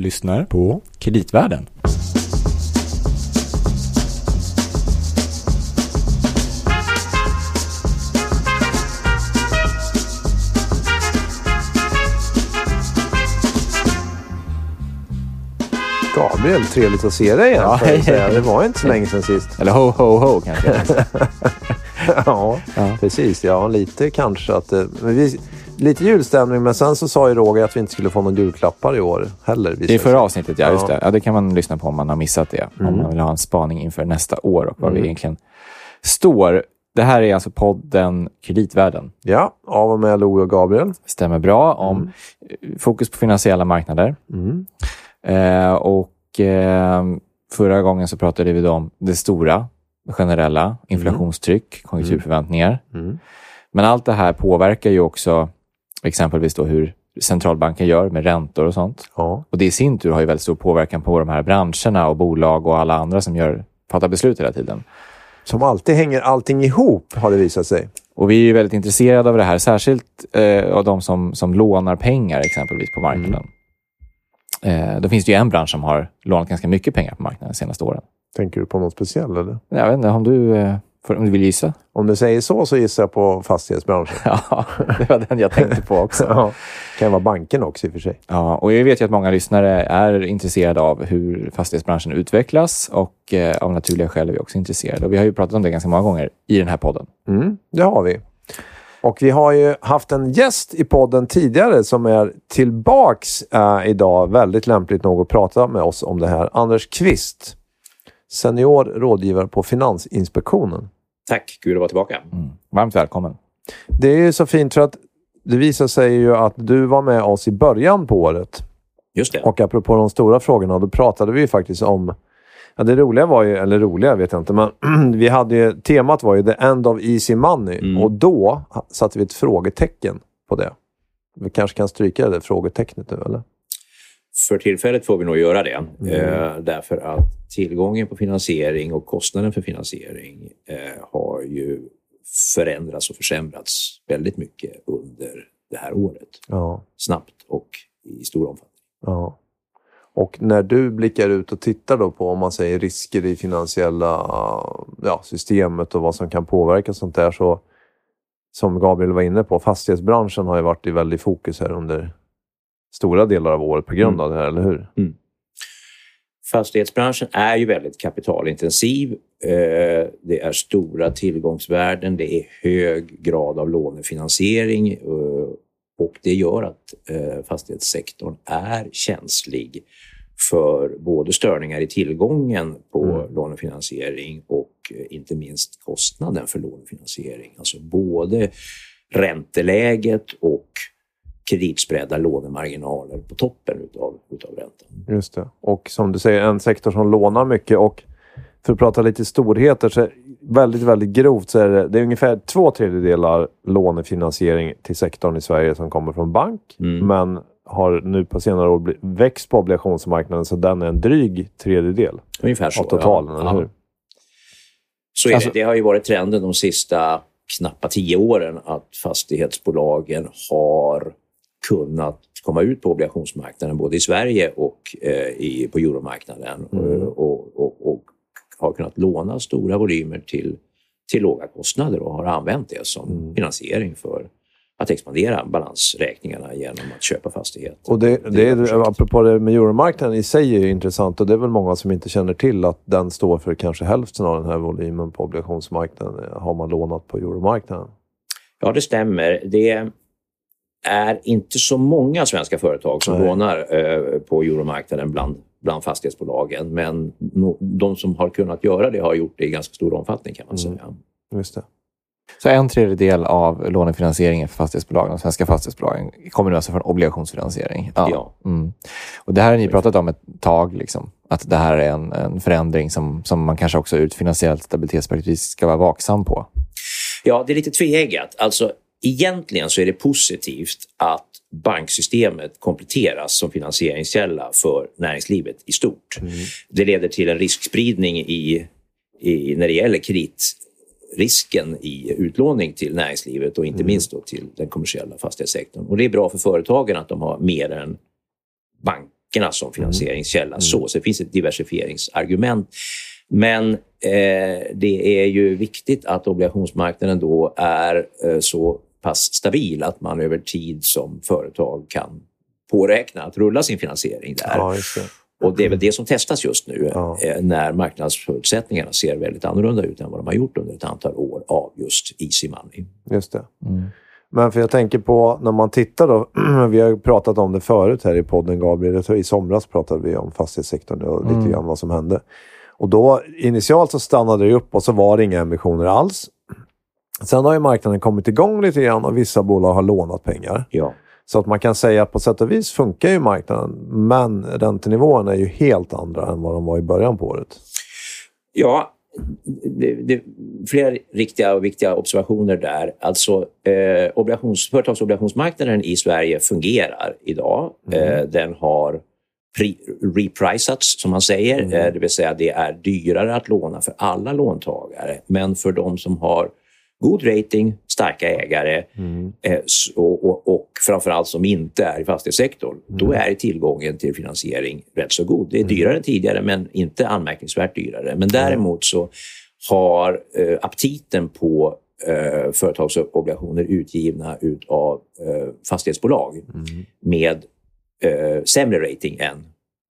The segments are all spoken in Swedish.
lyssnar på Kreditvärlden. Gabriel, trevligt att se dig igen. Ja, hej, hej. Det var inte så länge sedan sist. Eller ho, ho, ho kanske. ja, Ja. precis. Ja, lite kanske. Att, det- men vi, lite julstämning, men sen så sa ju Roger att vi inte skulle få någon julklappar i år heller. Det är förra avsnittet, ja. Just. Mm. det. Ja, det kan man lyssna på om man har missat det. Om man vill ha en spaning inför nästa år och var vi egentligen står. Det här är alltså podden Kreditvärlden. Ja, av och med Lo och Gabriel. Stämmer bra om eh, fokus på finansiella marknader. Mm. Eh, och eh, förra gången så pratade vi om det stora, generella, inflationstryck, konjunkturförväntningar. Mm. Men allt det här påverkar ju också exempelvis då hur centralbanken gör med räntor och sånt. Ja. Och det i sin tur har ju väldigt stor påverkan på de här branscherna och bolag och alla andra som gör, fattar beslut hela tiden. Som alltid hänger allting ihop, har det visat sig. Och vi är ju väldigt intresserade av det här, särskilt eh, av de som, som lånar pengar exempelvis på marknaden. Eh, då finns det ju en bransch som har lånat ganska mycket pengar på marknaden de senaste åren. Tänker du på något speciellt eller? Jag vet inte om du, eh, får- om du vill gissa? Om du säger så så gissar jag på fastighetsbranschen. Ja, det var den jag tänkte på också. Ja. Kan vara banken också i och för sig. Ja, och jag vet ju att många lyssnare är intresserade av hur fastighetsbranschen utvecklas och eh, av naturliga skäl är vi också intresserade. Och vi har ju pratat om det ganska många gånger i den här podden. Mm, det har vi. Och vi har ju haft en gäst i podden tidigare som är tillbaks eh, idag. Väldigt lämpligt nog att prata med oss om det här. Anders Kvist, senior rådgivare på Finansinspektionen. Tack, kul att vara tillbaka. Mm. Varmt välkommen. Det är ju så fint för att det visar sig ju att du var med oss i början på året. Just det. Och apropå de stora frågorna, då pratade vi ju faktiskt om... Ja, det roliga var ju, eller roliga vet jag inte, men vi hade ju, temat var ju the end of easy money. Mm. Och då satte vi ett frågetecken på det. Vi kanske kan stryka det frågetecknet nu, eller? För tillfället får vi nog göra det. Mm. Eh, därför att tillgången på finansiering och kostnaden för finansiering eh, har ju förändrats och försämrats väldigt mycket under det här året. Ja. Snabbt och i stor omfattning. ja. Och när du blickar ut och tittar då på, om man säger risker i finansiella ja, systemet och vad som kan påverka sånt där, så som Gabriel var inne på, fastighetsbranschen har ju varit i väldigt fokus här under stora delar av året på grund Mm. av det här, eller hur? Fastighetsbranschen är ju väldigt kapitalintensiv. Eh, Det är stora tillgångsvärden, det är hög grad av lånefinansiering eh, och det gör att eh, fastighetssektorn är känslig för både störningar i tillgången på Mm. lånefinansiering och inte minst kostnaden för lånefinansiering. Alltså både ränteläget och kreditspredda lånemarginaler på toppen utav, utav räntan. Just det. Och som du säger, en sektor som lånar mycket och för att prata lite storheter så väldigt, väldigt grovt så är det, det är ungefär två tredjedelar lånefinansiering till sektorn i Sverige som kommer från bank. Mm. Men har nu på senare år växt på obligationsmarknaden så den är en dryg tredjedel Ungefär så. av totalen, ja. eller hur? Så är Alltså- det. det har ju varit trenden de sista knappa tio åren att fastighetsbolagen har kunnat komma ut på obligationsmarknaden både i Sverige och eh, i, på euromarknaden Mm. eh, och, och, och har kunnat låna stora volymer till, till låga kostnader och har använt det som Mm. finansiering för att expandera balansräkningarna genom att köpa fastigheter. Och det, det är är, apropå det med euromarknaden i sig är intressant och det är väl många som inte känner till att den står för kanske hälften av den här volymen på obligationsmarknaden har man lånat på euromarknaden. Ja, det stämmer. Det är inte så många svenska företag som Nej. lånar eh, på euromarknaden bland, bland fastighetsbolagen. Men no, de som har kunnat göra det har gjort det i ganska stor omfattning kan man Mm. säga. Just det. Så en tredjedel av lånefinansieringen för fastighetsbolagen, de svenska fastighetsbolagen, kommer nu alltså från obligationsfinansiering. Ja. Mm. Och det här har ni pratat om ett tag, liksom. att det här är en, en förändring som, som man kanske också ur ett finansiellt stabilitetsperspektiv ska vara vaksam på. Ja, det är lite tveeggat. Alltså, egentligen så är det positivt att banksystemet kompletteras som finansieringskälla för näringslivet i stort. Det leder till en riskspridning i, i, när det gäller kreditrisken i utlåning till näringslivet och inte minst då till den kommersiella fastighetssektorn. Och det är bra för företagen att de har mer än bank, bankerna som finansieringskälla. Mm. Så, så det finns ett diversifieringsargument. Men eh, det är ju viktigt att obligationsmarknaden då är eh, så pass stabil att man över tid som företag kan påräkna att rulla sin finansiering där. Ja. Och det är väl det som testas just nu ja. eh, när marknadsförutsättningarna ser väldigt annorlunda ut än vad de har gjort under ett antal år av just Easy Money. Just det. Mm. Men för jag tänker på när man tittar då. vi har pratat om det förut här i podden Gabriel. I somras pratade vi om fastighetssektorn och lite mm. grann vad som hände. Och då initialt så stannade det upp och så var det inga emissioner alls. Sen har ju marknaden kommit igång lite grann och vissa bolag har lånat pengar. Ja. Så att man kan säga att på sätt och vis funkar ju marknaden, men räntenivåerna är ju helt andra än vad de var i början på året. Ja, det, det, flera riktiga och viktiga observationer där. Alltså, eh, obligations, företagsobligationsmarknaden i Sverige fungerar idag. Mm. Eh, den har reprisats, som man säger. Mm. Eh, det vill säga, det är dyrare att låna för alla låntagare. Men för de som har god rating, starka ägare mm. eh, och, och, och framförallt som inte är i fastighetssektorn, mm. då är tillgången till finansiering rätt så god. Det är mm. dyrare än tidigare, men inte anmärkningsvärt dyrare. Men däremot så har eh, aptiten på eh, företagsobligationer utgivna av eh, fastighetsbolag mm. med eh, sämre rating än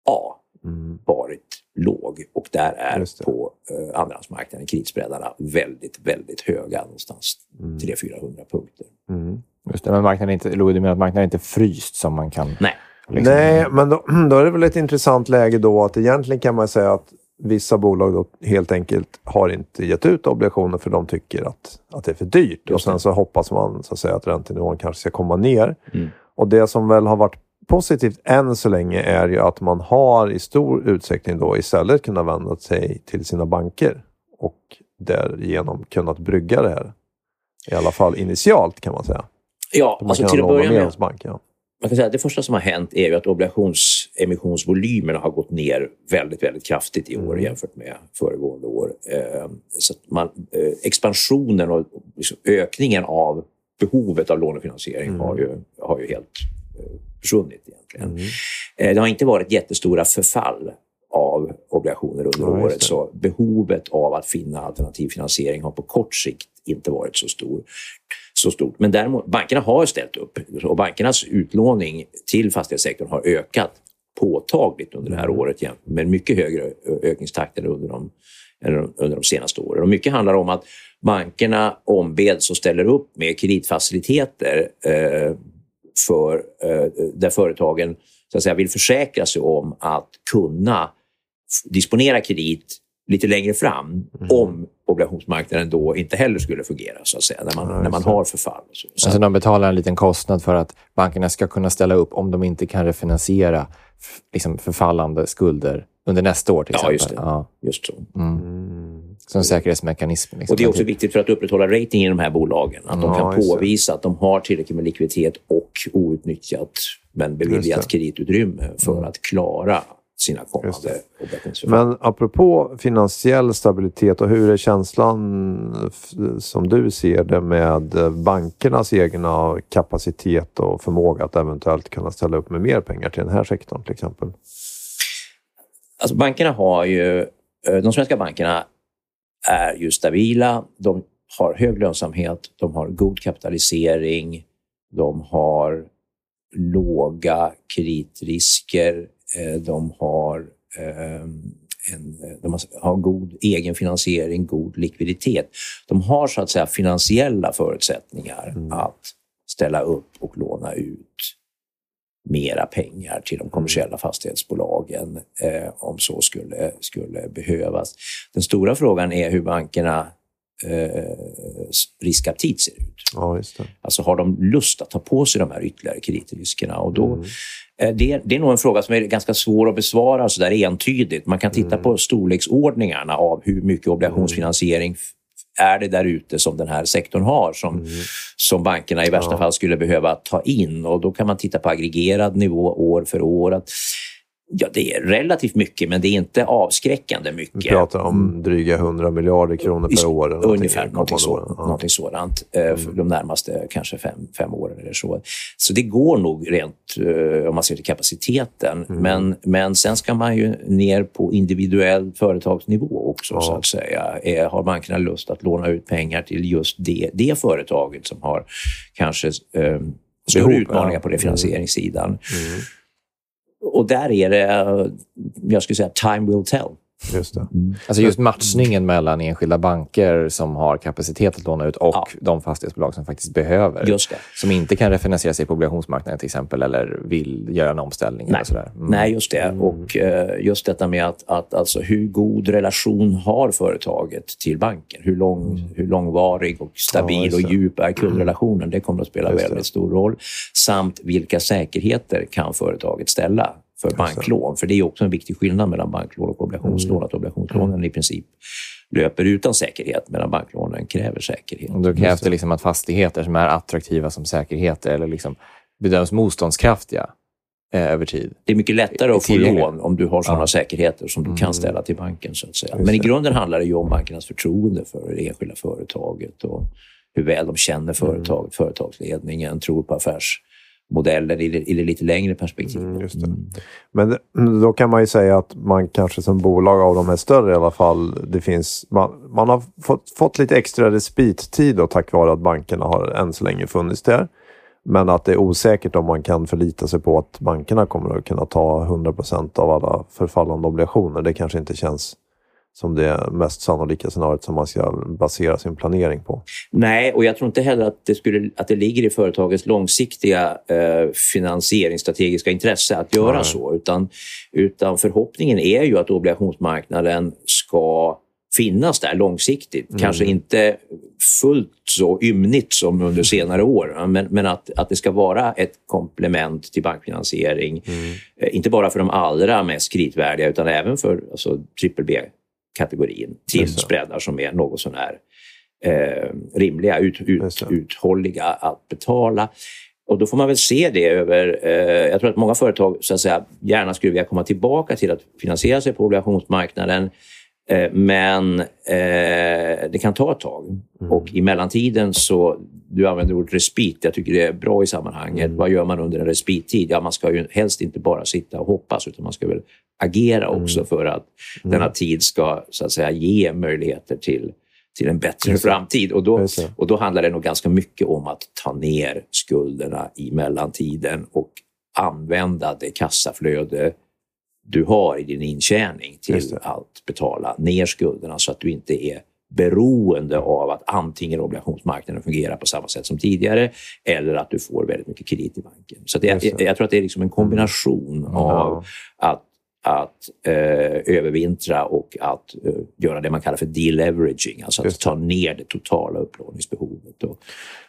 A mm. varit låg och där är på eh, andrahandsmarknaden kreditspreadarna väldigt, väldigt höga, någonstans mm. 300-400 punkter. Mm. Just det, men marknaden är inte, du menar att marknaden är inte fryst som man kan... Nej. Liksom. Nej, men då, då, är det väl ett intressant läge då att egentligen kan man säga att vissa bolag då helt enkelt har inte gett ut obligationer för de tycker att, att det är för dyrt. Och sen så hoppas man så att, säga, att räntenivån kanske ska komma ner. Mm. Och det som väl har varit positivt än så länge är ju att man har i stor utsträckning då istället kunnat vända sig till sina banker och därigenom kunnat brygga det här. I alla fall initialt kan man säga. Ja, man alltså till att börja med. Bank, ja. Man kan säga att det första som har hänt är ju att obligationsemissionsvolymerna har gått ner väldigt, väldigt kraftigt i år mm. jämfört med föregående år. Eh, så man, eh, expansionen och liksom ökningen av behovet av lånefinansiering mm. har, ju, har ju helt eh, försvunnit egentligen. Mm. Eh, det har inte varit jättestora förfall av obligationer under ja, året, så behovet av att finna alternativ finansiering har på kort sikt inte varit så, stor, så stort. Men däremot, bankerna har ställt upp och bankernas utlåning till fastighetssektorn har ökat påtagligt under det här mm. året med mycket högre ökningstakt än under de, under de senaste åren. Och mycket handlar om att bankerna ombeds och ställer upp med kreditfaciliteter eh, för, eh, där företagen så att säga, vill försäkra sig om att kunna disponera kredit lite längre fram mm. om obligationsmarknaden då inte heller skulle fungera, så att säga, när man, ja, när man har förfall. Så. Så. Alltså de betalar en liten kostnad för att bankerna ska kunna ställa upp om de inte kan refinansiera liksom förfallande skulder under nästa år till ja, exempel. Just, det. ja, just så. Mm. Mm. Som säkerhetsmekanism. Liksom. Och Det är också viktigt för att upprätthålla rating i de här bolagen. Att de kan påvisa att de har tillräckligt med likviditet och outnyttjat men beviljat kreditutrymme för mm. att klara sina kommande. Men apropå finansiell stabilitet och hur är känslan som du ser det med bankernas egna kapacitet och förmåga att eventuellt kunna ställa upp med mer pengar till den här sektorn till exempel? Alltså bankerna har ju, eh, de svenska bankerna är ju stabila. De har hög lönsamhet, de har god kapitalisering, de har låga kreditrisker, eh, de har, ehm, en, de har god egen finansiering, god likviditet. De har så att säga finansiella förutsättningar mm. att ställa upp och låna ut mera pengar till de kommersiella fastighetsbolagen eh, om så skulle, skulle behövas. Den stora frågan är hur bankerna eh, riskaptit ser ut. Ja. Alltså har de lust att ta på sig de här ytterligare kreditriskerna? Och då, mm. eh, det, det, är nog en fråga som är ganska svår att besvara så där entydigt. Man kan titta mm. på storleksordningarna av hur mycket obligationsfinansiering är det där ute som den här sektorn har som, mm. som bankerna i värsta ja. fall skulle behöva ta in. Och Då kan man titta på aggregerad nivå år för år. Att Ja, det är relativt mycket, men det är inte avskräckande mycket. Vi pratar om mm. dryga 100 miljarder kronor per år. Eller ungefär, någonting, så, ja. någonting sådant. Eh, mm. de närmaste kanske fem, fem åren eller så. Så det går nog rent, eh, om man ser till kapaciteten. Mm. Men, men sen ska man ju ner på individuell företagsnivå också, ja. så att säga. Eh, har bankerna lust att låna ut pengar till just det, det företaget som har kanske eh, större utmaningar på refinansieringssidan? Mm och där är det, eh, jag skulle säga, time will tell. Just det. Mm. Alltså just matchningen mellan enskilda banker som har kapacitet att låna ut och ja. de fastighetsbolag som faktiskt behöver. Just det. Som inte kan refinansiera sig på obligationsmarknaden till exempel eller vill göra en omställning. Nej, sådär. Mm. Nej just det. Mm. Och uh, just detta med att, att alltså, hur god relation har företaget till banken? Hur, lång, mm. hur långvarig och stabil ja, och djup är kundrelationen? Det kommer att spela väldigt stor roll. Samt vilka säkerheter kan företaget ställa? För banklån. För det är också en viktig skillnad mellan banklån och obligationslån. Mm. Att obligationslånen i princip löper utan säkerhet medan banklånen kräver säkerhet. Och då krävs det liksom att fastigheter som är attraktiva som säkerheter eller liksom bedöms motståndskraftiga eh, över tid. Det är mycket lättare att få lån om du har sådana ja. säkerheter som du kan mm. ställa till banken. så att säga. Men i grunden handlar det ju om bankernas förtroende för det enskilda företaget och hur väl de känner företaget, mm. företagsledningen, tror på affärs modeller i det, i det lite längre perspektivet. Mm, det. Mm. Men då kan man ju säga att man kanske som bolag av de här större i alla fall, det finns, man, man har fått, fått lite extra respittid då, tack vare att bankerna har än så länge funnits där. Men att det är osäkert om man kan förlita sig på att bankerna kommer att kunna ta 100% av alla förfallande obligationer. Det kanske inte känns som det mest sannolika scenariot som man ska basera sin planering på. Nej, och jag tror inte heller att det, skulle, att det ligger i företagets långsiktiga eh, finansieringsstrategiska intresse att göra Nej. så. Utan, utan förhoppningen är ju att obligationsmarknaden ska finnas där långsiktigt. Mm. Kanske inte fullt så ymnigt som under senare år, men, men att, att det ska vara ett komplement till bankfinansiering. Mm. Eh, inte bara för de allra mest kritvärdiga utan även för alltså, triple B kategorin till spreadar som är något sånär eh, rimliga, ut, ut, uthålliga att betala. Och då får man väl se det över... Eh, jag tror att många företag så att säga, gärna skulle vilja komma tillbaka till att finansiera sig på obligationsmarknaden. Eh, men eh, det kan ta ett tag. Mm. Och i mellantiden så... Du använder ordet respit. Jag tycker det är bra i sammanhanget. Mm. Vad gör man under en respittid? Ja, man ska ju helst inte bara sitta och hoppas utan man ska väl agera mm. också för att mm. denna tid ska så att säga, ge möjligheter till, till en bättre framtid. Och då, och då handlar det nog ganska mycket om att ta ner skulderna i mellantiden och använda det kassaflöde du har i din intjäning till att betala ner skulderna så att du inte är beroende av att antingen obligationsmarknaden fungerar på samma sätt som tidigare eller att du får väldigt mycket kredit i banken. Så det, jag, jag, tror att det är liksom en kombination mm. av att att eh, övervintra och att eh, göra det man kallar för deleveraging, alltså att ta ner det totala upplåningsbehovet. Och,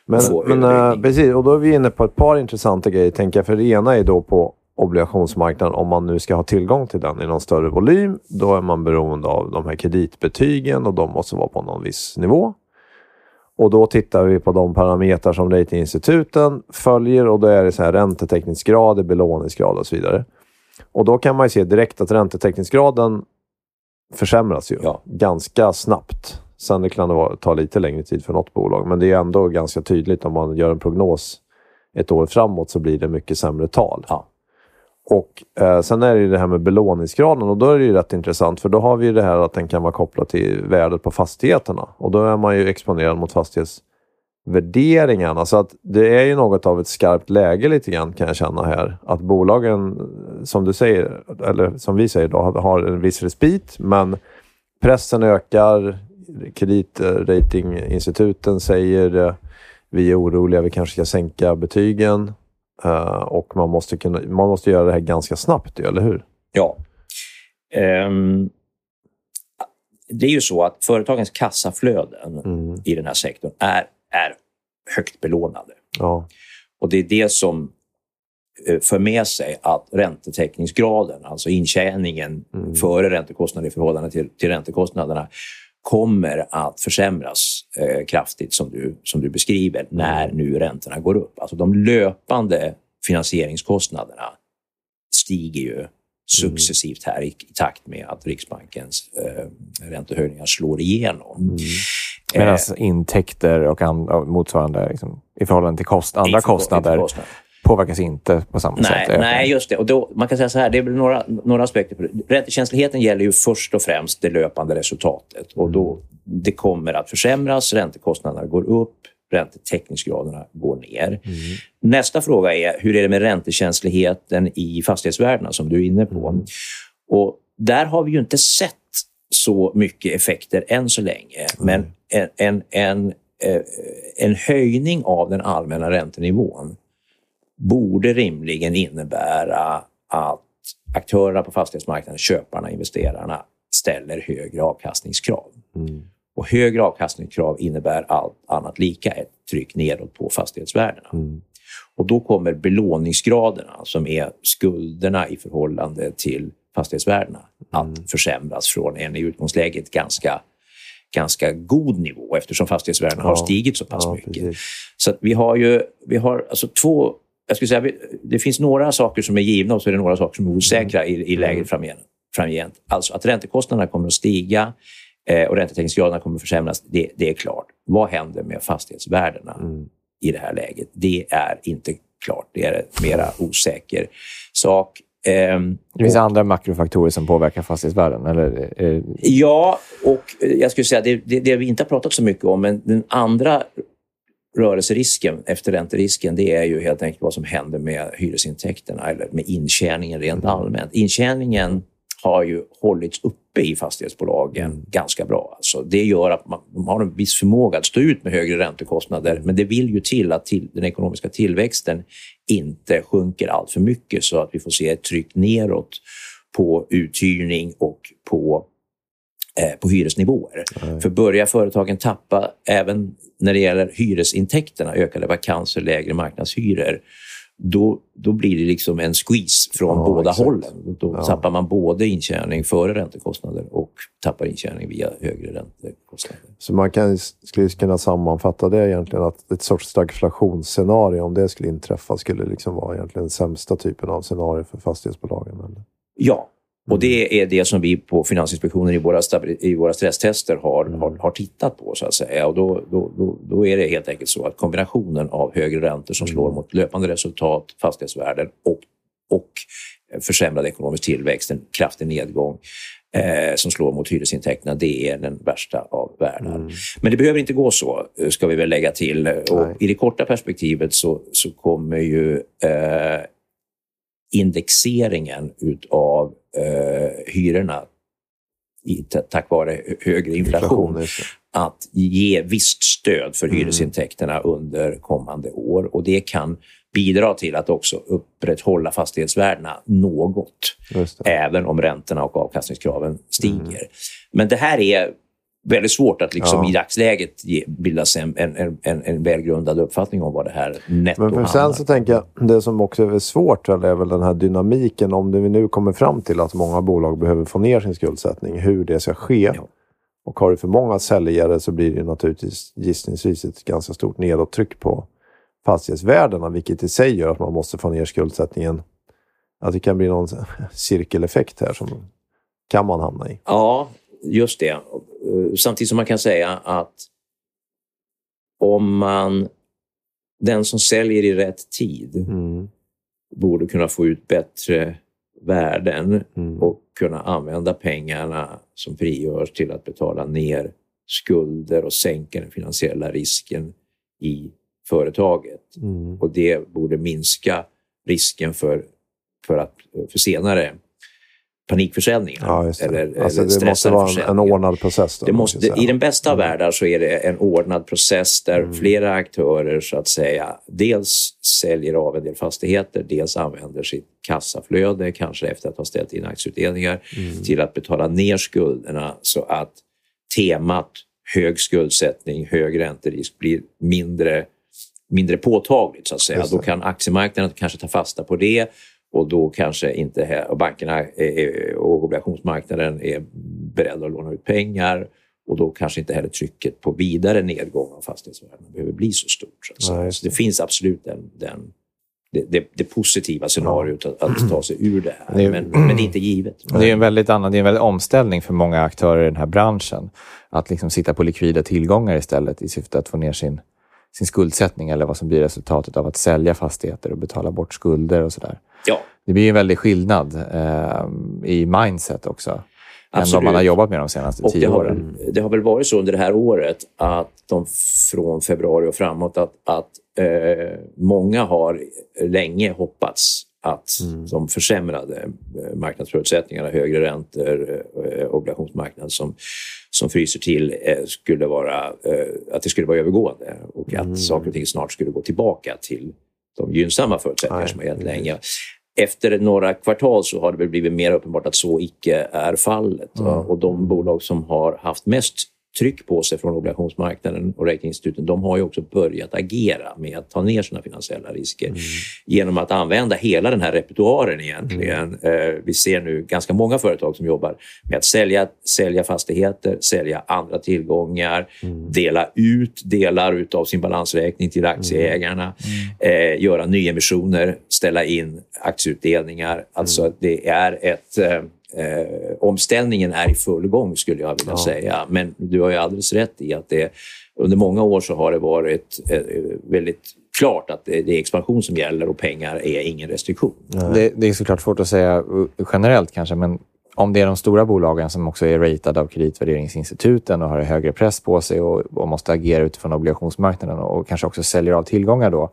men, men äh, precis, och då är vi inne på ett par intressanta grejer, tänker jag. För det ena är då på obligationsmarknaden, om man nu ska ha tillgång till den i någon större volym, då är man beroende av de här kreditbetygen och de måste vara på någon viss nivå. Och då tittar vi på de parametrar som ratinginstituten följer och då är det så här räntetäckningsgrad, belåningsgrad och så vidare. Och då kan man ju se direkt att räntetäckningsgraden försämras ju ja. ganska snabbt. Sen kan det ta lite längre tid för något bolag, men det är ändå ganska tydligt om man gör en prognos ett år framåt så blir det mycket sämre tal. Ja. Och eh, Sen är det ju det här med belåningsgraden och då är det ju rätt intressant för då har vi ju det här att den kan vara kopplad till värdet på fastigheterna och då är man ju exponerad mot fastighetsvärderingarna. Så att det är ju något av ett skarpt läge lite grann kan jag känna här. Att bolagen, som du säger, eller som vi säger då, har en viss respit, men pressen ökar. Kreditratinginstituten säger eh, vi är oroliga, vi kanske ska sänka betygen. Uh, och man måste, kunna, man måste göra det här ganska snabbt, eller hur? Ja. Um, det är ju så att företagens kassaflöden mm. i den här sektorn är är högt belånade. Ja. Och det är det som eh, för med sig att räntetäckningsgraden, alltså intjäningen mm. före räntekostnader i förhållande till, till räntekostnaderna, kommer att försämras eh, kraftigt som du, som du beskriver när nu räntorna går upp. Alltså de löpande finansieringskostnaderna stiger ju successivt här i, i takt med att Riksbankens eh, räntehöjningar slår igenom. Mm. Medan eh, intäkter och and, motsvarande liksom, i förhållande till kost, andra kostnader kostnad. Påverkas inte på samma nej, sätt. Nej, just det. Och då, man kan säga så här, det är några, några aspekter på det. Räntekänsligheten gäller ju först och främst det löpande resultatet. Och då, det kommer att försämras, räntekostnaderna går upp, räntetäckningsgraderna går ner. Mm. Nästa fråga är hur är det med räntekänsligheten i fastighetsvärdena som du är inne på. Mm. Och där har vi ju inte sett så mycket effekter än så länge. Mm. Men en, en, en, eh, en höjning av den allmänna räntenivån borde rimligen innebära att aktörerna på fastighetsmarknaden, köparna, investerarna, ställer högre avkastningskrav. Mm. Och högre avkastningskrav innebär allt annat lika ett tryck nedåt på fastighetsvärdena. Mm. Och då kommer belåningsgraderna, som är skulderna i förhållande till fastighetsvärdena, mm. att försämras från en i utgångsläget ganska, ganska god nivå eftersom fastighetsvärdena ja. har stigit så pass ja, mycket. Precis. Så vi har ju vi har alltså två... Jag skulle säga, det finns några saker som är givna och så är det några saker som är osäkra mm. i, i läget mm. framgent. framgent. Alltså att räntekostnaderna kommer att stiga eh, och räntetäckningsgraderna kommer att försämras, det, det, är klart. Vad händer med fastighetsvärdena mm. i det här läget? Det är inte klart. Det är en mera osäker sak. Ehm, det finns och, andra makrofaktorer som påverkar fastighetsvärden? Eller, eh, ja, och jag skulle säga det, det, det vi inte har pratat så mycket om, men den andra rörelserisken efter ränterisken, det är ju helt enkelt vad som händer med hyresintäkterna eller med intjäningen rent mm. allmänt. Intjäningen har ju hållits uppe i fastighetsbolagen mm. ganska bra. Alltså det gör att man, man, har en viss förmåga att stå ut med högre räntekostnader, men det vill ju till att till, den ekonomiska tillväxten inte sjunker allt för mycket så att vi får se ett tryck neråt på uthyrning och på, på hyresnivåer. Mm. För börjar företagen tappa, även när det gäller hyresintäkterna, ökade vakanser, lägre marknadshyror, då, då blir det liksom en squeeze från ja, båda exakt. hållen. Då ja. tappar man både intjäning före räntekostnader och tappar intjäning via högre räntekostnader. Så man kan, skulle kunna sammanfatta det egentligen att ett sorts stagflationsscenario, om det skulle inträffa, skulle liksom vara egentligen den sämsta typen av scenario för fastighetsbolagen? Eller? Ja, och det är det som vi på Finansinspektionen i våra, i våra stresstester har, mm. har, har, tittat på. så att säga. Och då, då, då, då, är det helt enkelt så att kombinationen av högre räntor som slår mm. mot löpande resultat, fastighetsvärden och, och försämrad ekonomisk tillväxt, en kraftig nedgång eh, som slår mot hyresintäkterna, det är den värsta av världar. Mm. Men det behöver inte gå så, ska vi väl lägga till. Och I det korta perspektivet så, så kommer ju eh, indexeringen utav eh, hyrorna i, tack vare högre inflation, inflation att ge visst stöd för mm. hyresintäkterna under kommande år. Och Det kan bidra till att också upprätthålla fastighetsvärdena något, även om räntorna och avkastningskraven stiger. Mm. Men det här är väldigt svårt att liksom ja. i dagsläget ge, bilda sig en, en, en, en välgrundad uppfattning om vad det här netto Men för Sen så tänker jag, det som också är svårt är väl den här dynamiken. Om vi nu kommer fram till att många bolag behöver få ner sin skuldsättning, hur det ska ske. Ja. Och har du för många säljare så blir det naturligtvis gissningsvis ett ganska stort nedåttryck på fastighetsvärdena, vilket i sig gör att man måste få ner skuldsättningen. Att det kan bli någon cirkeleffekt här som kan man hamna i. Ja, just det. Samtidigt som man kan säga att om man, den som säljer i rätt tid mm. borde kunna få ut bättre värden mm. och kunna använda pengarna som frigörs till att betala ner skulder och sänka den finansiella risken i företaget. Mm. Och det borde minska risken för, för, att, för senare panikförsäljningar. Ja, det. Eller, alltså, eller det måste vara en, en ordnad process. Då, det måste, I den bästa av mm. världar så är det en ordnad process där mm. flera aktörer så att säga dels säljer av en del fastigheter, dels använder sitt kassaflöde, kanske efter att ha ställt in aktieutdelningar, mm. till att betala ner skulderna så att temat hög skuldsättning, hög ränterisk blir mindre mindre påtagligt. så att säga. Då kan aktiemarknaden kanske ta fasta på det och då kanske inte och bankerna och obligationsmarknaden är beredda att låna ut pengar och då kanske inte heller trycket på vidare nedgång av fastighetsvärdena behöver bli så stort. Så, så det finns absolut den, den, det, det, det positiva scenariot att, att, ta sig ur det här. Det är, men, men, det är inte givet. Det är en väldigt annan, det är en väldig omställning för många aktörer i den här branschen. Att liksom sitta på likvida tillgångar istället i syfte att få ner sin, sin skuldsättning eller vad som blir resultatet av att sälja fastigheter och betala bort skulder och sådär. Ja. Det blir en väldig skillnad eh, i mindset också. Absolut. än vad man har jobbat med de senaste och tio det har, åren. Det har väl varit så under det här året att de från februari och framåt att, att eh, många har länge hoppats att mm. de försämrade eh, marknadsförutsättningarna, högre räntor, eh, obligationsmarknad som, som fryser till, eh, skulle vara, eh, att det skulle vara övergående och att mm. saker och ting snart skulle gå tillbaka till de gynnsamma förutsättningar Nej. som har gällt länge efter några kvartal så har det blivit mer uppenbart att så icke är fallet. Mm. Och de bolag som har haft mest tryck på sig från obligationsmarknaden och ratinginstituten, de har ju också börjat agera med att ta ner sina finansiella risker mm. genom att använda hela den här repertoaren egentligen. Mm. Eh, vi ser nu ganska många företag som jobbar med att sälja, sälja fastigheter, sälja andra tillgångar, mm. dela ut delar av sin balansräkning till aktieägarna, mm. eh, göra nyemissioner, ställa in aktieutdelningar. Alltså mm. det är ett eh, eh, omställningen är i full gång skulle jag vilja ja. säga. Men du har ju alldeles rätt i att det, under många år så har det varit eh, väldigt klart att det, är expansion som gäller och pengar är ingen restriktion. Det, det, är såklart svårt att säga generellt kanske, men om det är de stora bolagen som också är ratade av kreditvärderingsinstituten och har högre press på sig och, och måste agera utifrån obligationsmarknaden och kanske också säljer av tillgångar då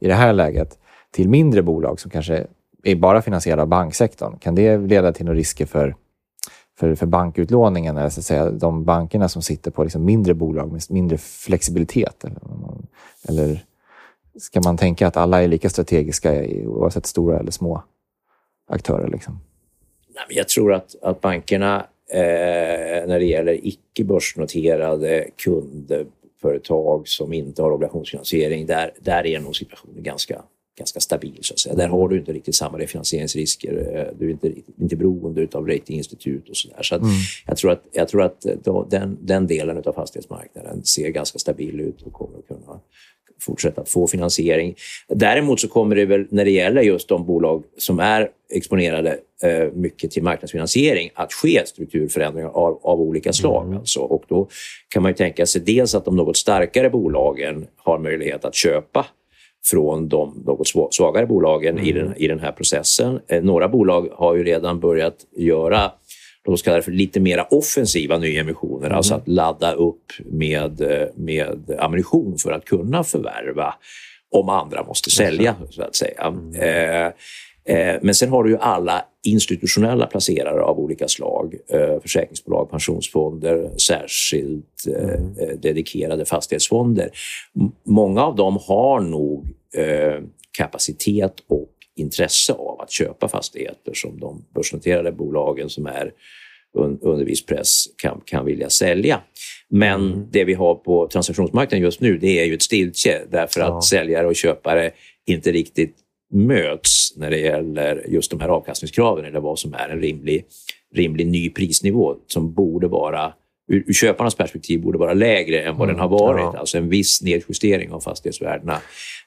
i det här läget till mindre bolag som kanske är bara finansierade av banksektorn. Kan det leda till några risker för, för, för bankutlåningen? Eller så att säga, de bankerna som sitter på liksom mindre bolag med mindre flexibilitet? Eller, eller ska man tänka att alla är lika strategiska oavsett stora eller små aktörer? Liksom? Jag tror att, att bankerna eh, när det gäller icke börsnoterade kundföretag som inte har obligationsfinansiering, där, där är nog situationen ganska ganska stabil. Så att säga. Där har du inte riktigt samma refinansieringsrisker. Eh, du är inte, inte beroende av ratinginstitut och sådär. Så, där. mm. jag tror att, jag tror att då, den, den delen av fastighetsmarknaden ser ganska stabil ut och kommer att kunna fortsätta att få finansiering. Däremot så kommer det väl när det gäller just de bolag som är exponerade eh, mycket till marknadsfinansiering att ske strukturförändringar av, av olika slag. Mm. Alltså. Och då kan man ju tänka sig dels att de något starkare bolagen har möjlighet att köpa från de något svagare bolagen mm. i, den, i den här processen. Eh, några bolag har ju redan börjat göra låt oss kalla det för lite mera offensiva nyemissioner, mm. alltså att ladda upp med, eh, med ammunition för att kunna förvärva om andra måste sälja, så att säga. Mm. Eh, Eh, men sen har du ju alla institutionella placerare av olika slag. Eh, försäkringsbolag, pensionsfonder, särskilt eh, mm. dedikerade fastighetsfonder. Många av dem har nog kapacitet och intresse av att köpa fastigheter som de börsnoterade bolagen som är under viss press kan, kan vilja sälja. Men mm. det vi har på transaktionsmarknaden just nu det är ju ett stiltje därför att ja. säljare och köpare inte riktigt möts när det gäller just de här avkastningskraven eller vad som är en rimlig, rimlig ny prisnivå som borde vara ur, ur köparnas perspektiv borde vara lägre än vad mm, den har varit. Ja. Alltså en viss nedjustering av fastighetsvärdena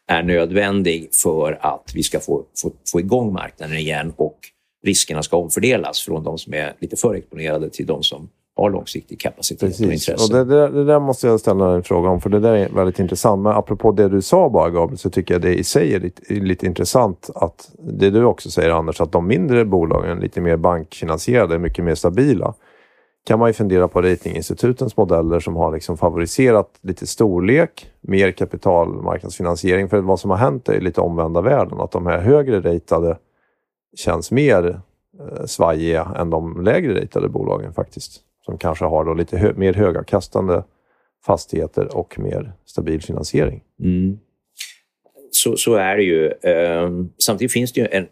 är nödvändig för att vi ska få, få, få igång marknaden igen och riskerna ska omfördelas från de som är lite för exponerade till de som har långsiktig kapacitet Precis. och intresse. Och det, det, det, där måste jag ställa en fråga om, för det där är väldigt intressant. Men apropå det du sa bara, Gabriel, så tycker jag det i sig är lite, lite intressant att det du också säger, Anders, att de mindre bolagen, lite mer bankfinansierade, är mycket mer stabila. kan man ju fundera på ratinginstitutens modeller som har liksom favoriserat lite storlek, mer kapitalmarknadsfinansiering. För vad som har hänt är lite omvända världen, att de här högre ratade känns mer eh, svajiga än de lägre ratade bolagen faktiskt som kanske har då lite hö mer högavkastande fastigheter och mer stabil finansiering. Mm. Så, så är det ju. Um, samtidigt finns det ju en,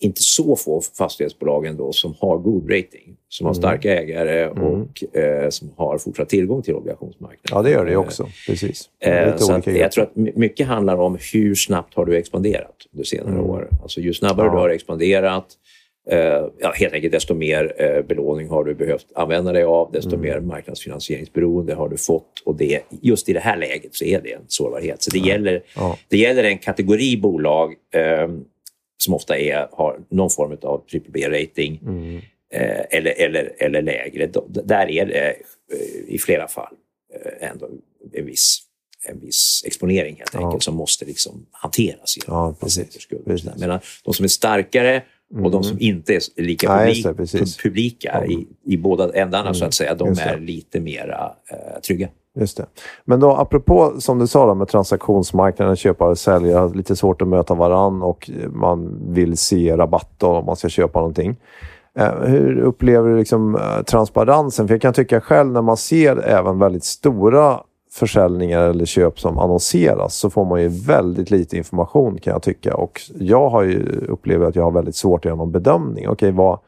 inte så få fastighetsbolag ändå som har god rating, som har mm. starka ägare mm. och eh, som har fortsatt tillgång till obligationsmarknaden. Ja, det gör det också. Precis. Eh, så jag tror att mycket handlar om hur snabbt har du expanderat under senare mm. år. Alltså, ju snabbare ja. du har expanderat, ja, helt enkelt, desto mer uh, belåning har du behövt använda dig av, desto mm. mer marknadsfinansieringsberoende har du fått. Och det, just i det här läget så är det en sårbarhet. Så det, ja. gäller, ja. det gäller en kategori bolag uh, som ofta är, har någon form av BBB-rating mm. eller, eller, eller lägre. Där är det i flera fall ändå en viss en viss exponering helt enkelt som måste liksom hanteras. Ja, precis. precis. Medan de som är starkare och mm. de som inte är lika publik, det, publika ja. i, i båda ändarna, mm. så att säga, de är lite mera eh, trygga. Just det. Men då apropå som du sa då, med transaktionsmarknaden, köpare och säljare, lite svårt att möta varann och man vill se rabatt då, om man ska köpa någonting. Eh, hur upplever du liksom, eh, transparensen? För jag kan tycka själv när man ser även väldigt stora försäljningar eller köp som annonseras så får man ju väldigt lite information kan jag tycka. Och jag har ju upplevt att jag har väldigt svårt att göra någon bedömning. Okej, vad,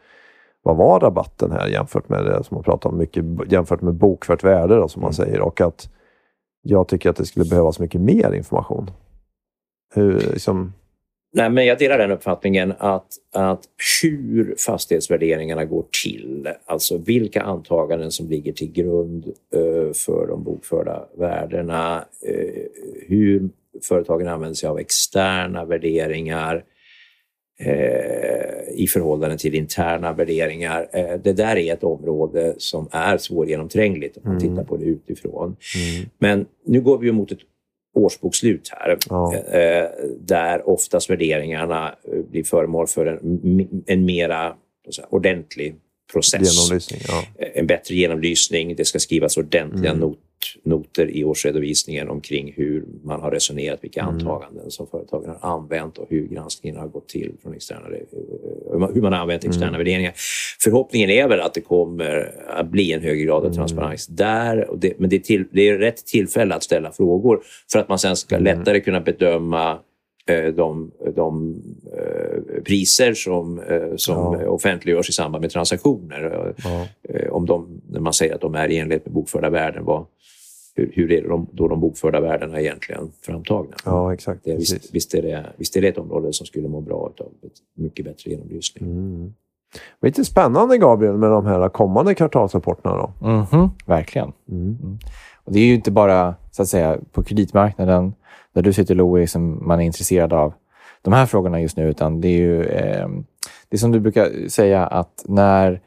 vad var rabatten här jämfört med det som man pratar om mycket, jämfört med bokfört värde då, som man mm. säger. Och att jag tycker att det skulle behövas mycket mer information. Hur, liksom, Nej, men jag delar den uppfattningen att, att hur fastighetsvärderingarna går till, alltså vilka antaganden som ligger till grund uh, för de bokförda värdena, uh, hur företagen använder sig av externa värderingar uh, i förhållande till interna värderingar. det där är ett område som är svårgenomträngligt om man mm. tittar på det utifrån. Mm. Men nu går vi mot ett årsbokslut här ja. Eh, där oftast värderingarna eh, blir föremål för en, en mera säga, ordentlig process. Ja. Eh, en bättre genomlysning. Det ska skrivas ordentliga mm. not, noter i årsredovisningen omkring hur man har resonerat, vilka mm. antaganden som företagen har använt och hur granskningen har gått till från externa, hur man har använt externa mm. värderingar. Förhoppningen är väl att det kommer att bli en högre grad av mm. transparens där. Det, men det är, till, det är rätt tillfälle att ställa frågor för att man sen ska mm. lättare kunna bedöma Eh, de, de eh, priser som, eh, som ja. offentliggörs i samband med transaktioner. Ja. Om de, när man säger att de är i enlighet med bokförda värden, vad, hur, hur är de, då de bokförda värdena egentligen framtagna? Ja, exakt. Det, visst, visst, är det, visst är det ett område som skulle må bra av mycket bättre genomlysning. Mm. Lite spännande, Gabriel, med de här kommande kvartalsrapporterna. Då. Mm -hmm, verkligen. Mm. mm. Och det är ju inte bara så att säga, på kreditmarknaden där du sitter Louis som man är intresserad av de här frågorna just nu, utan det är ju eh, det är som du brukar säga att när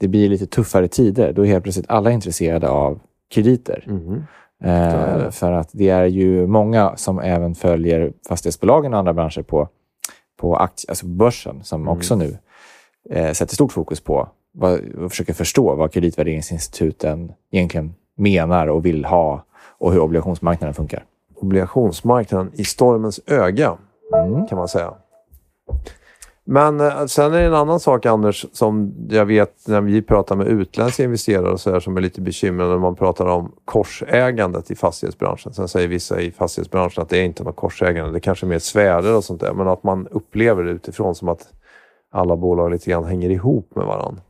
det blir lite tuffare tider, då är helt plötsligt alla intresserade av krediter. Mm. Eh, för att det är ju många som även följer fastighetsbolagen och andra branscher på, på aktie, alltså börsen, som mm. också nu eh, sätter stort fokus på vad, och försöker förstå vad kreditvärderingsinstituten egentligen menar och vill ha och hur obligationsmarknaden funkar obligationsmarknaden i stormens öga, mm. kan man säga. Men eh, sen är det en annan sak, Anders, som jag vet när vi pratar med utländska investerare och så här, som är lite bekymrade när man pratar om korsägandet i fastighetsbranschen. Sen säger vissa i fastighetsbranschen att det är inte något korsägande, det är kanske är mer sfärer och sånt där, men att man upplever det utifrån som att alla bolag lite grann hänger ihop med varandra.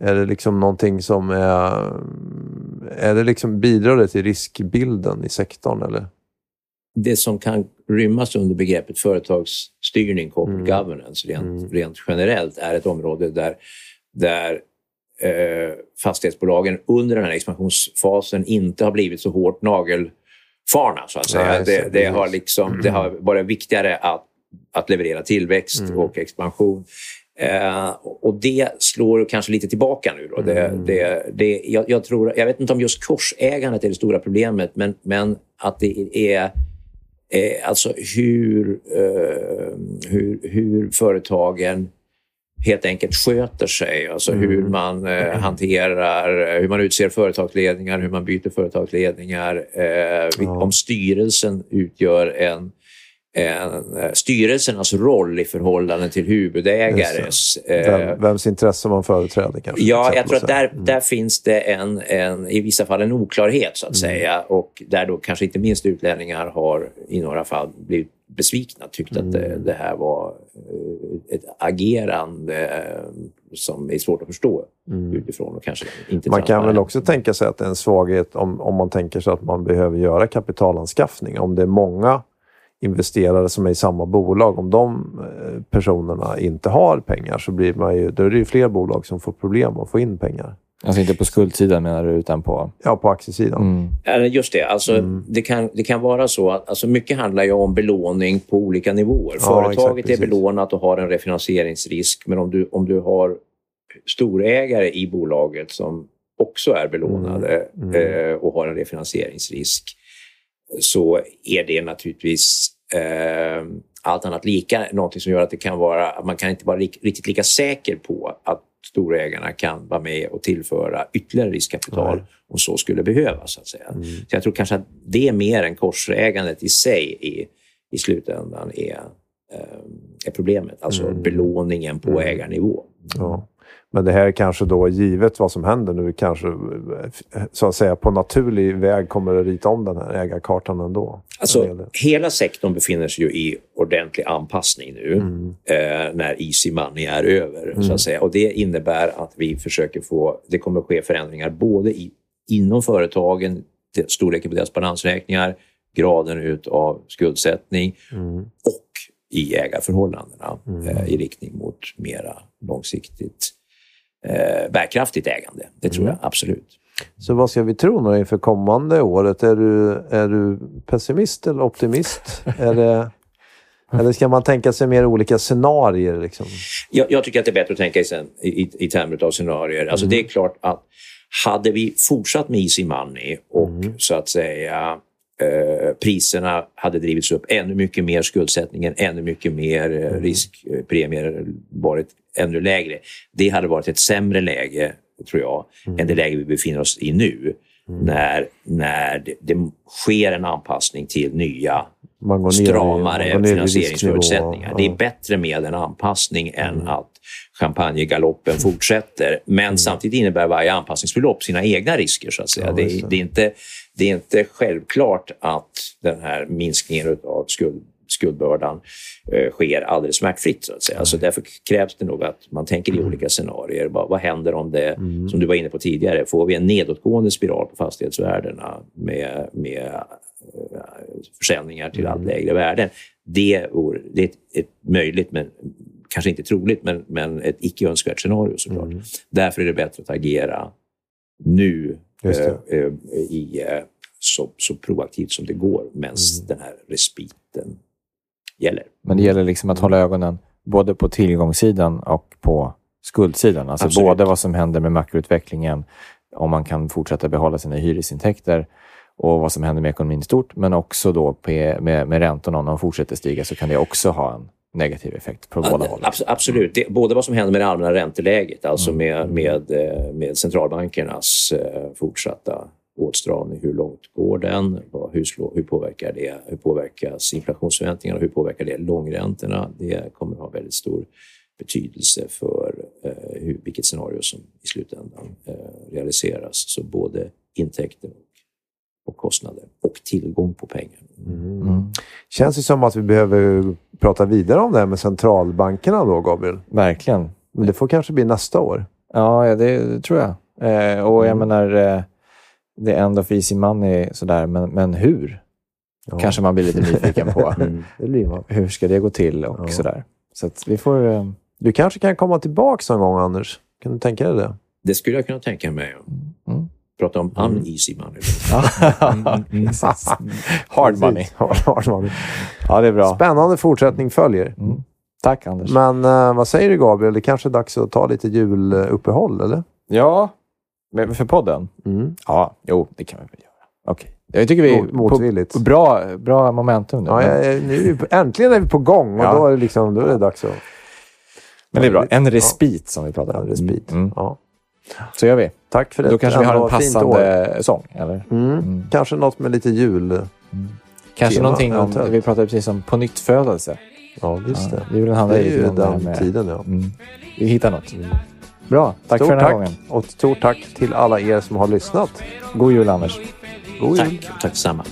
Är det liksom någonting som är... är det liksom, bidrar det till riskbilden i sektorn? Eller? Det som kan rymmas under begreppet företagsstyrning, corporate mm. governance, rent, mm. rent generellt, är ett område där, där eh, fastighetsbolagen under den här expansionsfasen inte har blivit så hårt nagelfarna. Så att säga. Nej, det, det, har liksom, det har varit viktigare att, att leverera tillväxt mm. och expansion Eh, och det slår kanske lite tillbaka nu. Då. Det, mm. det, det, jag, jag, tror, jag vet inte om just korsägandet är det stora problemet, men, men att det är eh, alltså hur, eh, hur, hur företagen helt enkelt sköter sig. Alltså mm. hur man eh, hanterar, hur man utser företagsledningar, hur man byter företagsledningar. Eh, ja. Om styrelsen utgör en styrelsernas roll i förhållande till huvudägares... Vem, eh, vems intresse man företräder kanske? Ja, jag tror att där, mm. där finns det en, en, i vissa fall en oklarhet så att mm. säga och där då kanske inte minst utlänningar har i några fall blivit besvikna, tyckt mm. att det, det, här var eh, ett agerande eh, som är svårt att förstå mm. utifrån. Och kanske inte man kan väl också tänka sig att det är en svaghet om, om man tänker sig att man behöver göra kapitalanskaffning. Om det är många investerare som är i samma bolag. Om de eh, personerna inte har pengar så blir man ju, då är det ju fler bolag som får problem att få in pengar. Alltså inte på skuldsidan menar du, utan på... Ja, på aktiesidan. Mm. Just det. Alltså, Mm. det, kan, det kan vara så att alltså, mycket handlar ju om belåning på olika nivåer. Ja, Företaget exakt, är precis. belånat och har en refinansieringsrisk. Men om du, om du har storägare i bolaget som också är belånade Mm. Eh, och har en refinansieringsrisk så är det naturligtvis eh, allt annat lika någonting som gör att det kan vara att man kan inte vara rik- riktigt lika säker på att storägarna kan vara med och tillföra ytterligare riskkapital Nej. om så skulle behövas. Så, att säga. Mm. så jag tror kanske att det är mer än korsägandet i sig i, i slutändan är, eh, är problemet. Alltså Mm. belåningen på Mm. ägarnivå. Ja. Men det här kanske då, givet vad som händer nu, kanske eh, så att säga på naturlig väg kommer att rita om den här ägarkartan ändå. Alltså, hela sektorn befinner sig ju i ordentlig anpassning nu Mm. eh, när easy money är över. Så att säga. Och Det innebär att vi försöker få... Det kommer att ske förändringar både i, inom företagen, storleken på deras balansräkningar, graden ut av skuldsättning Mm. och i ägarförhållandena Mm. eh, i riktning mot mera långsiktigt eh, bärkraftigt ägande. Det tror Mm. jag absolut. Så vad ska vi tro nu inför kommande året? Är du, är du pessimist eller optimist? är det, eller ska man tänka sig mer olika scenarier? Liksom? Jag, jag tycker att det är bättre att tänka i, i, i, termer av scenarier. Alltså Det är klart att hade vi fortsatt med easy money och så att säga eh, priserna hade drivits upp ännu mycket mer, skuldsättningen ännu mycket mer, eh, riskpremier varit ännu lägre. Det hade varit ett sämre läge, tror jag, än det läge vi befinner oss i nu. När, när det, det sker en anpassning till nya stramare finansieringsförutsättningar. Det är bättre med en anpassning än att champagnegaloppen fortsätter. Men samtidigt innebär varje anpassningsbelopp sina egna risker. så att säga. Ja, det. det, är inte, det är inte självklart att den här minskningen av skuld, skuldbördan eh, sker alldeles smärtfritt. Så att säga. Alltså därför krävs det nog att man tänker i olika scenarier. Vad, vad händer om det, som du var inne på tidigare, får vi en nedåtgående spiral på fastighetsvärdena med, med eh, försäljningar till allt lägre värden. Det, vore, det är ett, ett möjligt, men kanske inte troligt, men, men ett icke önskvärt scenario såklart. Mm. Därför är det bättre att agera nu eh, eh, i, så, så proaktivt som det går medan Mm. den här respiten gäller. Men det gäller liksom att hålla ögonen både på tillgångssidan och på skuldsidan. Alltså Absolut. både vad som händer med makroutvecklingen, om man kan fortsätta behålla sina hyresintäkter och vad som händer med ekonomin i stort, men också då med, med räntorna. Om de fortsätter stiga så kan det också ha en negativ effekt på båda hållen. Abs- absolut. Det, både vad som händer med det allmänna ränteläget, alltså Mm. med, med, eh, med centralbankernas eh, fortsatta åtstramning. Hur långt går den? Hur, slår, hur, påverkar det? hur påverkas inflationsförväntningarna? Hur påverkar det långräntorna? Det kommer att ha väldigt stor betydelse för eh, hur, vilket scenario som i slutändan eh, realiseras. Så både intäkter och, och kostnader och tillgång på pengar. Mm. Känns det som att vi behöver prata vidare om det här med centralbankerna då, Gabriel? Verkligen. Men det får kanske bli nästa år. Ja, det tror jag. Eh, och jag Mm. menar, the end of easy money, sådär, men, men hur? Ja. Kanske man blir lite nyfiken på. Mm. Hur ska det gå till och Ja. sådär. Så att vi får... Eh, Du kanske kan komma tillbaka någon gång, Anders? Kan du tänka dig det? Det skulle jag kunna tänka mig. Mm. Prata om uneasy money. Precis. Hard money. Hard money. Ja, det är bra. Spännande fortsättning följer. Mm. Tack, Anders. Men eh, vad säger du, Gabriel? Det kanske är dags att ta lite juluppehåll, eller? Ja, men för podden? Mm. Ja, jo, det kan vi väl göra. Okej. Jag tycker vi är Mot- motvilligt. på bra, bra momentum nu. Ja, men, jag, nu är vi, äntligen är vi på gång och Ja. då, är det liksom, då är det dags att... men det är bra. En respit som vi pratar Ja, om. respit. Mm. Ja. Så gör vi. Tack för det. Då kanske vi har en passande sång, eller? Mm. Mm. Kanske något med lite jul. Kanske Tema, någonting om... eventuellt. Vi pratade precis om på nytt födelse. Ja, just Ja, det. julen handlar Det är ju den med- tiden, ja. Mm. Vi hittar något. Bra. Tack Stort för den här tack. gången. Och stort tack till alla er som har lyssnat. God jul, Anders. God jul. Tack, tack detsamma.